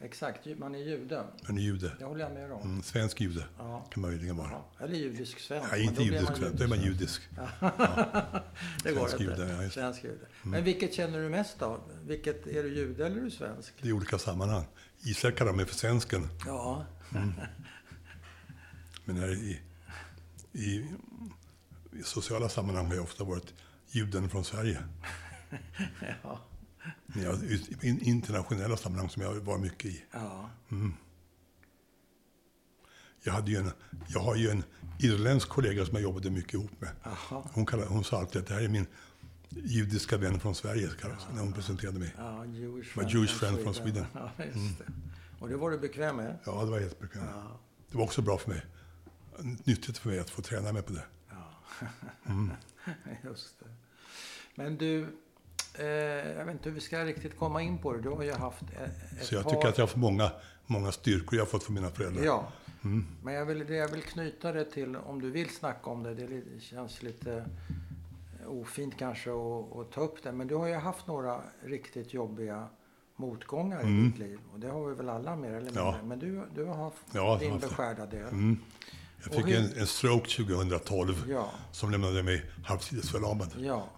Exakt, ju- man är jude. Han är jude. Det håller jag med om. Mm, svensk jude Ja. kan man möjligen vara. Ja. Eller judisk svensk. Nej, inte då blir judisk man svensk, då är man judisk judisk. Det går Svensk inte. jude, ja. Svensk jude. Men vilket känner du mest av? Vilket, är du jude eller är du svensk? Det är olika sammanhang. Israel kallar mig för svensken, Ja, men här i, i, i sociala sammanhang har jag ofta varit juden från Sverige. ja, Jag, i in- internationella sammanhang som jag var mycket i. ja. Jag, hade ju en, jag har ju en irländsk kollega som jag jobbade mycket ihop med. Jaha. Hon, kallade, hon sa alltid att det här är min judiska vän från Sverige, hon, när hon presenterade mig. Ja, Jewish My Jewish friend from Sweden. Ja, det. Och det var du bekväm med? Ja, det var helt bekvämt. Ja. Det var också bra för mig. Nyttigt för mig att få träna mig på det. Just det. Men du, eh, jag vet inte hur vi ska riktigt komma in på det. Du har ju haft ett, ett Så jag par... tycker att jag har fått många, många styrkor jag har fått från mina föräldrar. Ja. Mm. Men jag vill, jag vill knyta det till, om du vill snacka om det, det känns lite ofint kanske att, att ta upp det. Men du har ju haft några riktigt jobbiga motgångar i ditt liv. Och det har vi väl alla mer eller mindre. Mm. Ja. Men du, du har haft Ja, din beskärda del. Mm. Jag fick hur- en, en stroke 2012 Ja, som lämnade mig halvtidsförlamad. ja.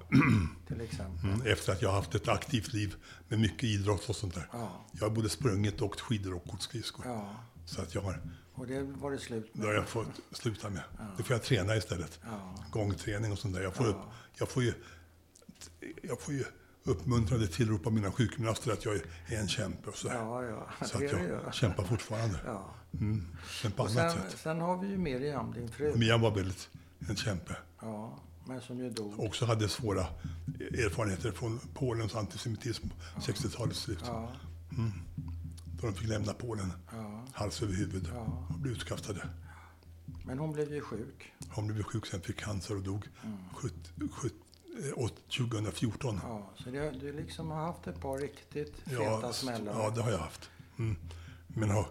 till exempel. Mm, efter att jag har haft ett aktivt liv med mycket idrott och sånt där. Ja, Jag har både sprungit, åkt skidor och åkt skridskor. ja. Så att jag har, Och det var det slut det med. har jag fått sluta med. Det får jag träna istället. Ja, Gångträning och sånt där. Jag får, Ja. upp, jag får ju, jag får ju uppmuntrande tillrop av mina sjukgymnaster att jag är en kämpe och sådär. ja, ja. Så att det jag kämpar fortfarande. Ja. Mm. Men på Och annat sen, sätt. sen har vi ju Miriam, din fru. Mia var väldigt en kämpe. Ja, men som ju dog. Också hade svåra erfarenheter från Polens antisemitism på 60-talets slut. Ja, Då de fick lämna Polen ja. hals över huvud Ja. och blev utkastade. Men hon blev ju sjuk. Hon blev sjuk sen, fick cancer och dog Mm. sjut- sjut- eh, åt- 2014. Ja, så det, du liksom har haft ett par riktigt feta Ja, smällar. ja, det har jag haft. Mm. Men har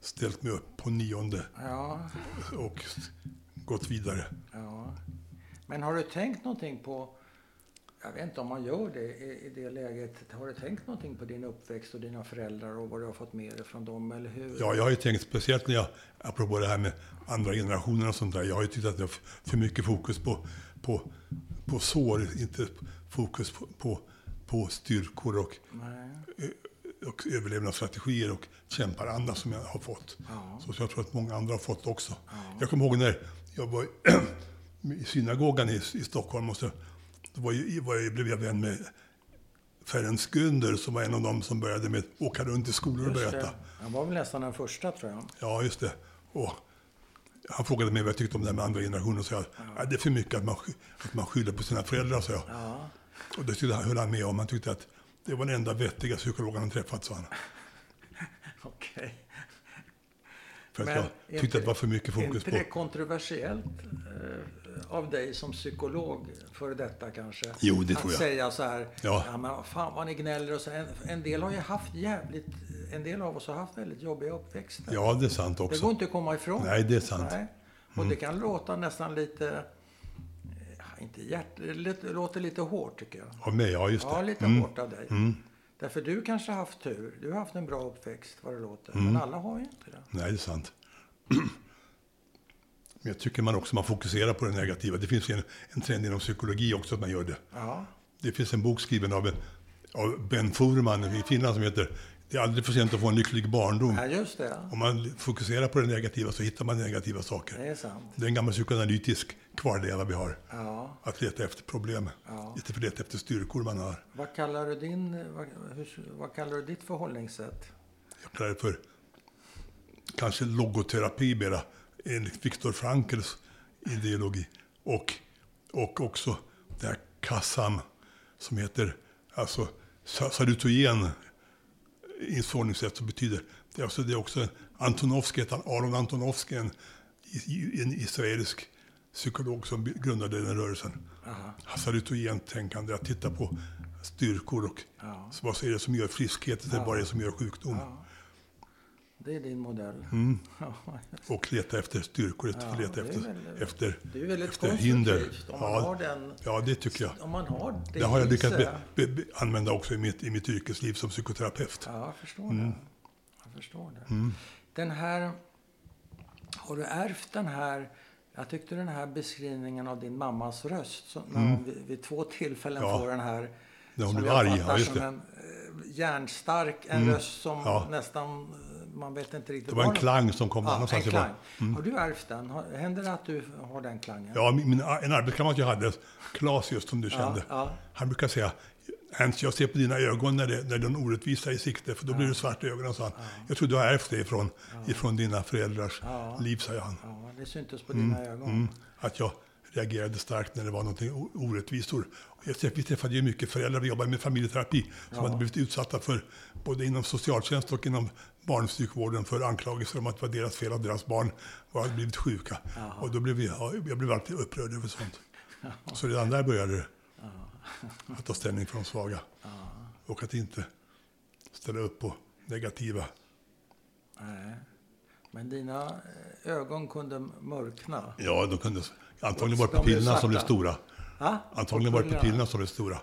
ställt mig upp på nionde ja, och gått vidare. ja. Men har du tänkt någonting på, jag vet inte om man gör det i, i det läget, har du tänkt någonting på din uppväxt och dina föräldrar och vad du har fått med dig från dem, eller hur? Ja, jag har ju tänkt speciellt när jag, apropå det här med andra generationen och sånt där. Jag har ju tyckt att det är för mycket fokus på, på, på sår, inte fokus på, på, på styrkor och, Nej. och överlevnadsstrategier och kämparanda som jag har fått. Ja. Så jag tror att många andra har fått också. Ja. Jag kommer ihåg när jag var i synagogan i, i Stockholm och så då var jag, var jag, blev jag vän med Ferenc Günder som var en av dem som började med att åka runt i skolor och berätta. Han var väl nästan den första, tror jag. Ja, just det. Och han frågade mig vad jag tyckte om det här med andra generationen och att ja. det är för mycket att man, att man skyller på sina föräldrar, sa jag. Ja. Och det tyckte han, höll han med om. Han tyckte att det var den enda vettiga psykologen han träffat, sa han. Okej. För att Men jag är tyckte inte- att det var för mycket Är fokus inte på... det kontroversiellt eh, av dig som psykolog, för detta kanske? Jo, det att tror jag. säga så här, Ja. ja. men fan vad ni gnäller och så. En, en del har ju haft jävligt, en del av oss har haft väldigt jobbiga uppväxter. Ja, det är sant det går också. inte att komma ifrån. Nej, det är sant. Nej. Och det kan låta nästan lite, eh, inte hjärt, det låter- lite hårt tycker jag. Av mig, ja just det. Ja, lite Mm. hårt av dig. Därför du kanske har haft tur. Du har haft en bra uppväxt, vad det låter. Mm. Men alla har ju inte det. Nej, det är sant. Men jag tycker man också man fokuserar på det negativa. Det finns ju en, en trend inom psykologi också att man gör det. Ja, Det finns en bok skriven av, en, av Ben Furman i Finland som heter Det är aldrig för sent att få en lycklig barndom. ja just det. Om man fokuserar på det negativa så hittar man negativa saker. Det är sant. Det är en gammal psykoanalytisk kvarleva vi har. Ja. Att leta efter problem. Ja. Istället för att leta efter styrkor man har. Vad kallar du din, vad, hur, vad kallar du ditt förhållningssätt? Jag kallar det för kanske logoterapi mera, enligt Viktor Frankls ideologi. Och, och också det här KASAM som heter alltså sa- salutogen insållningssätt som betyder, det är, alltså, det är också Antonovsky, heter han, Aron Antonovsky, en, en israelisk psykolog som grundade den rörelsen. Aha. Salutogent tänkande, att titta på styrkor och Ja. vad är det som gör friskhet, eller vad är det som gör sjukdom. Ja. Det är din modell. Ja, Och leta efter styrkor, Ja, leta efter, väl- efter, det är väldigt efter hinder. om man Ja, har den... ja, det tycker jag. Om man har det, Det har jag lyckats be, be, be, använda också i mitt, i mitt yrkesliv som psykoterapeut. Ja, jag förstår Mm. det. Jag förstår det. Den här... Har du ärvt den här... Jag tyckte den här beskrivningen av din mammas röst, när hon vid, vid två tillfällen Mm. Ja. får den här... När hon som blev arg, ja, just som det. en eh, järnstark, en röst som Ja. nästan... Man vet inte riktigt Det var en klang som kom Ja, någonstans ifrån. Har du ärvt den? Händer det att du har den klangen? Ja, min, en arbetskamrat jag hade, Claes just som du kände, ja. han brukar säga Ernst, jag ser på dina ögon när det, när det är en orättvisa i sikte, för då blir du svart i ögonen, sa han. Jag tror du har ärvt det ifrån, ifrån dina föräldrars Ja. liv, sa han. Ja, det syntes på dina ögon. Mm, att jag reagerade starkt när det var någonting orättvisor. Vi träffade ju mycket föräldrar, vi jobbade med familjeterapi, som hade blivit utsatta för, både inom socialtjänst och inom barnpsykvården, för anklagelser om att det var deras fel att deras barn var, blivit sjuka. Och då blev vi, ja, jag blev alltid upprörd över sånt. Så redan där började det. Att ta ställning för de svaga. Och att inte ställa upp på negativa. Nej. Men dina eh, ögon kunde mörkna. Ja, de kunde, antagligen var det pupillerna som blev stora. Ha? Antagligen var det pupillerna som blev stora.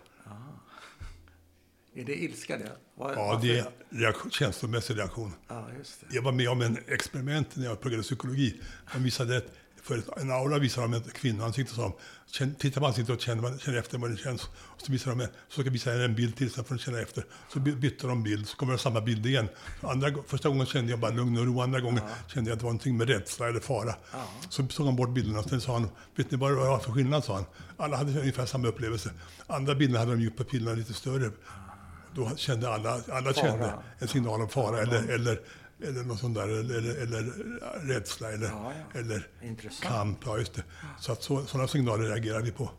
Är det ilska det? Var, Ja, varför- det är reaktion, känslomässig reaktion. Ja, just det. Jag var med om en experiment när jag pluggade psykologi. De visade ett, för en aura visade de ett kvinnoansikte och sa de, "Känn- titta på ansiktet och känn, vad- känn efter vad det känns. Och så visade de en, så ska visa en bild till så får de känna efter. Så by- bytte de bild, så kommer det samma bild igen. Andra, första gången kände jag bara lugn och ro, andra gången kände jag att det var någonting med rädsla eller fara. Så tog han bort bilderna och sen sa han, vet ni vad det var för skillnad? sa han. Alla hade ungefär samma upplevelse. Andra bilder hade de gjort pupillerna lite större. Då kände alla, alla kände en signal om fara eller, eller, eller något sånt där, eller, eller, rädsla eller, Ja, ja. eller Intressant. kamp. Ja, just det. Så att så, sådana signaler reagerar vi på.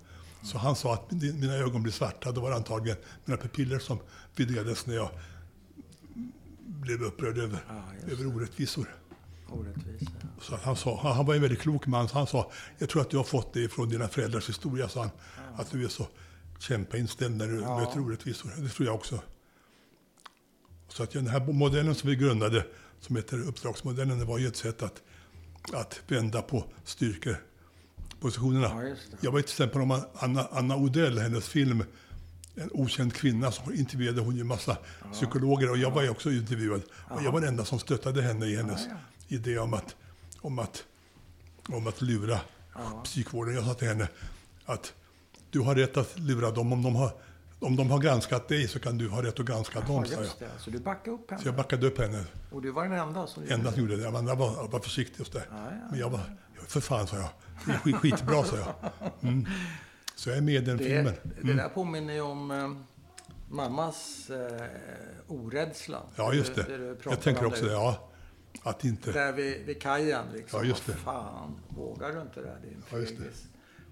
Så han sa att min- mina ögon blev svarta. Då var det antagligen mina pupiller som vidgades när jag blev upprörd över, Ja, över orättvisor. Orättvisa. Så att han, sa, han han var en väldigt klok man. Så han sa, jag tror att du har fått det från dina föräldrars historia, sa han. Att du är så kämpainställd när du Ja. möter orättvisor. Det tror jag också. Så att den här modellen som vi grundade, som heter uppdragsmodellen, det var ju ett sätt att, att vända på styrkepositionerna. Ja. Jag var till exempel om Anna, Anna Odell, hennes film En okänd kvinna, så intervjuade hon ju en massa psykologer och jag var ju också intervjuad. Och jag var den enda som stöttade henne i hennes idé om att, om att, om att lura psykvården. Jag sa till henne att du har rätt att lura dem om de har, om de har granskat dig så kan du ha rätt att granska dem, Ja, sa jag. det. Så du backade upp henne? Så jag backade upp henne. Och du var den enda som gjorde Enda det? som gjorde det. Amanda var, var försiktig och sådär. Ja, ja. Men jag var, för fan sa jag. Det är skit, skitbra sa jag. Mm. Så jag är med i den filmen. Det, det där påminner ju om eh, mammas eh, orädsla. Ja, just det. du pratar Jag tänker också det. Ja, att inte... Där vid, vid kajen liksom. Ja, just det. Fan, vågar du inte det? Din Ja, just det.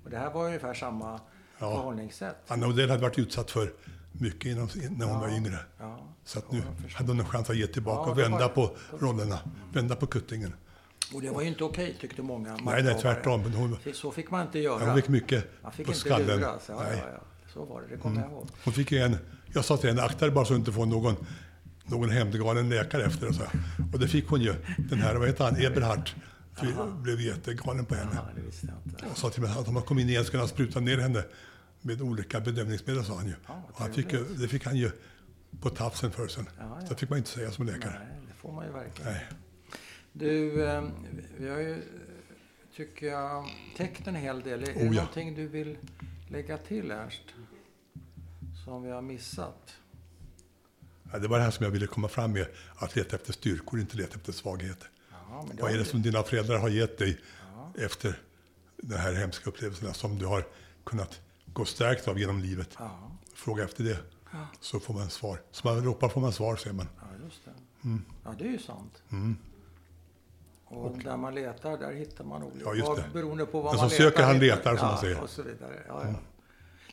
Och det här var ungefär samma förhållningssätt. Anna Odell hade varit utsatt för mycket inom, när hon var yngre. Ja. Så att nu hade hon en chans att ge tillbaka Ja, och det vända på rollerna. Vända på kuttingen. Och det var ju inte okej tyckte många Nej, nej, tvärtom. Hon, Så fick man inte göra. hon fick mycket man fick på inte skallen. luras. Ja, Nej. ja, ja. Så var det, det kommer jag ihåg. Hon fick en, jag sa till henne, akta dig bara så du inte får någon, någon hämndgalen läkare efter så här. Och det fick hon ju. Den här, vad heter han, Eberhard, blev jättegalen på henne. Ja, det inte. Och sa till mig att om han kom in igen skulle han spruta ner henne med olika bedövningsmedel, sa han ju. Ja, han fick ju, det fick han ju på tafsen för sen. Ja, ja. Så det fick man inte säga som läkare. Nej, det får man ju verkligen. Nej. Du, eh, vi har ju, tycker jag, täckt en hel del. Är det Oh, ja. någonting du vill lägga till, Ernst? Som vi har missat? Ja, det var det här som jag ville komma fram med, att leta efter styrkor, inte leta efter svagheter. Ja, Vad är det som dina föräldrar har gett dig efter de här hemska upplevelserna som du har kunnat gå stärkt av genom livet? Ja, Fråga efter det, så får man svar. Som man ropar får man svar, säger man. ja, just det. Mm. Ja, det är ju sant. Och, där man letar, där hittar man olika. Ja, just det. Beroende på vad Den man som söker, han letar, som ja, man säger. Mm. och så vidare. Ja, ja.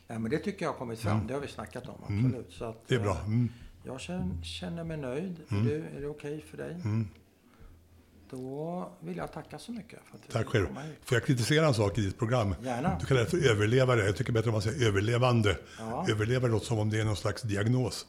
Nej, men det tycker jag har kommit fram. Det har vi snackat om, absolut. Så att, Det är bra. eh, Mm. Jag känner, känner mig nöjd. Är, du, är det okej för dig? Då vill jag tacka så mycket för att Tack själv. Får jag kritisera en sak i ditt program? Gärna. Du kallar det för överlevare. Jag tycker bättre om man säger överlevande. Ja. Överlevare låter som om det är någon slags diagnos.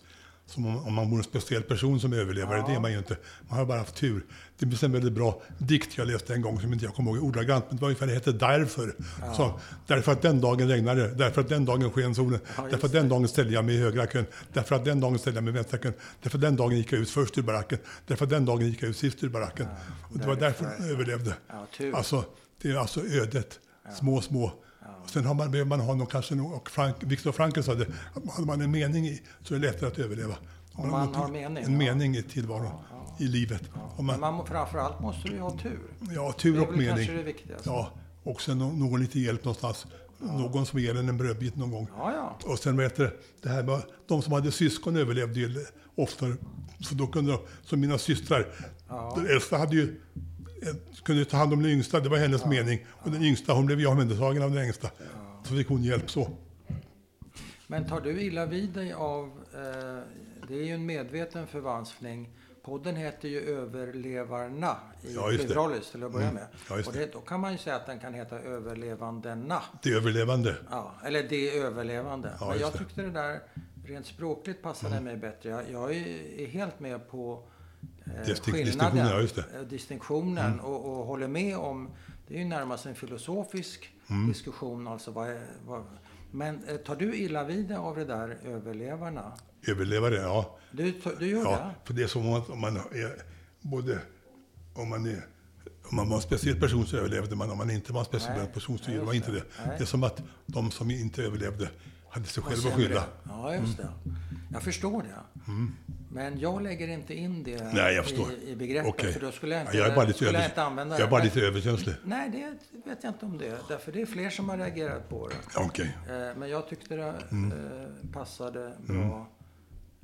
Som om, om man vore en speciell person som överlevare. Ja. Det är man ju inte. Man har bara haft tur. Det finns en väldigt bra dikt jag läste en gång som inte jag kommer ihåg ordagrant, men det var ungefär det hette Därför. Så, därför att den dagen regnade därför att den dagen sken solen, Ja, därför att den dagen ställde jag mig i högra kön, därför att den dagen ställde jag mig i vänstra kön, därför att den dagen gick jag ut först ur baracken, därför att den dagen gick jag ut sist ur baracken. och det var därför därför, jag överlevde. Ja, tur. Alltså, det är alltså ödet. Små, små. Och sen har man, behöver man ha någon, kanske någon, och Frank, Viktor Frankl sa det, att hade man en mening i så är det lättare att överleva. Om man något- har mening, En ja. mening i tillvaron, i livet. Om Men man, man, må- framförallt måste du ju ha tur. ja, tur Det är och väl mening. kanske det viktigaste. Ja, och sen nå- någon lite hjälp någonstans. Någon som ger en en brödbit någon gång. Ja, ja. Och sen vet du, det här med de som hade syskon överlevde ju oftare. Så då kunde de, som mina systrar, den äldsta hade ju kunde ta hand om den yngsta, det var hennes mening. Och den yngsta, hon blev ju omhändertagen av den yngsta. Så fick hon hjälp så. Men tar du illa vid dig av, eh, det är ju en medveten förvanskning. Podden heter ju Överlevarna i Ja, pluralis till att börja med. Ja, just och det, då kan man ju säga att den kan heta Överlevandena. Det överlevande. Ja, eller det överlevande. Ja, Men jag det. tyckte det där rent språkligt passade mig bättre. Jag, jag är, helt med på skillnaden, distinktionen, ja, just det. eh, distinktionen och, och håller med om, det är ju närmast en filosofisk diskussion. Alltså vad är, vad, men eh, tar du illa vid av det där överlevarna? Överlevare, ja. Du, du gör Ja, det? för det är som att om man är både... Om man, är, om man var en speciell person så överlevde man. Om man inte var en speciell Nej, person så gjorde man inte det. det. Nej. Det är som att de som inte överlevde hade sig Vad själva att skylla. Ja, just det. Jag förstår det. Men jag lägger inte in det Mm. Nej, jag förstår. i, i begreppet. Okej. För då skulle jag inte, Ja, jag är bara lite, jag över, inte använda jag är bara lite överkänslig. Nej, det vet jag inte om det. Därför det är fler som har reagerat på det. Okej. Eh, Men jag tyckte det Mm. eh, passade bra.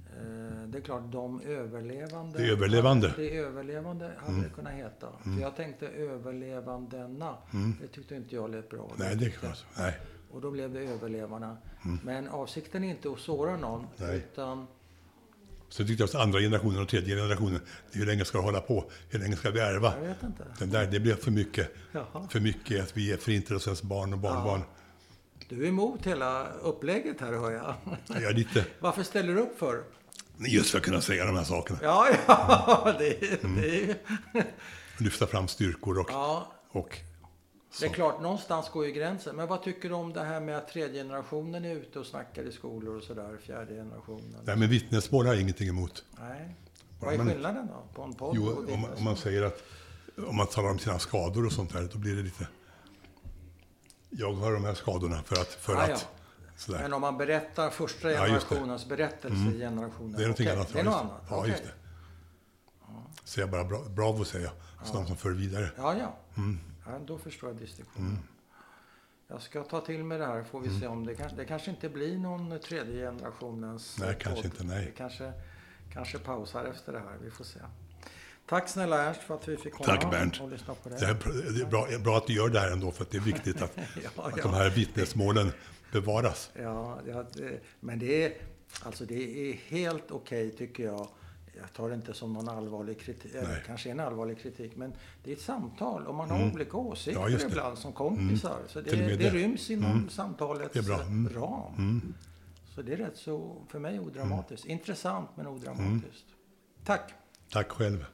Eh, Det är klart, de överlevande. Det överlevande. Mm. Det överlevande hade det kunnat heta. För jag tänkte överlevandena. Det tyckte inte jag lät bra. Mm. Nej, det är klart. Nej. Och då blev det överlevarna. Men avsikten är inte att såra någon. Mm. Nej. Utan, Så tyckte jag att andra generationen och tredje generationen, hur länge ska det hålla på? Hur länge ska vi ärva? jag vet inte. Den där, det blev för mycket. Jaha. För mycket att vi är förintelsens barn och barnbarn. Du är emot hela upplägget här hör jag. Är lite, Varför ställer du upp för? just för att kunna säga de här sakerna. Ja, ja, det, Mm. det är ju... Lyfta fram styrkor och, Ja, och det är klart, någonstans går ju gränsen. Men vad tycker du om det här med att tredje generationen är ute och snackar i skolor och sådär, fjärde generationen? Nej, men vittnesmål har jag ingenting emot. Nej. Vad är skillnaden då på en podd Jo, och om, vittnesmål? om man säger att om man talar om sina skador och sånt där, då blir det lite... Jag har de här skadorna för att... För Ah, att ja. sådär. Men om man berättar första Ja, generationens berättelse i generationen. Det är någonting okej, annat. Det är ja, något annat. Ja, okej. just det. Säger bara bra, bravo, säger jag. Så de som för vidare. Ja, ja. Mm. Ja. Då förstår jag distinktionen. Jag ska ta till mig det här får vi se om det kanske, det kanske inte blir någon tredje generationens Mm. Nej, kanske podd. inte, nej. Det kanske, kanske pausar efter det här. Vi får se. Tack snälla Ernst för att vi fick komma Tack, Bernt. och lyssna på det. Det är, det är bra, bra att du gör det här ändå, för att det är viktigt att, Ja, att ja. de här vittnesmålen bevaras. Ja, det, men det är, alltså det är helt okej tycker jag. Jag tar det inte som någon allvarlig kritik, eller Nej. kanske en allvarlig kritik, men det är ett samtal och man har olika åsikter Mm. Ja, ibland som kompisar. Så det, det det. ryms inom samtalets är bra. Mm. ram. Så det är rätt så, för mig, odramatiskt. Mm. Intressant men odramatiskt. Tack! Tack själv.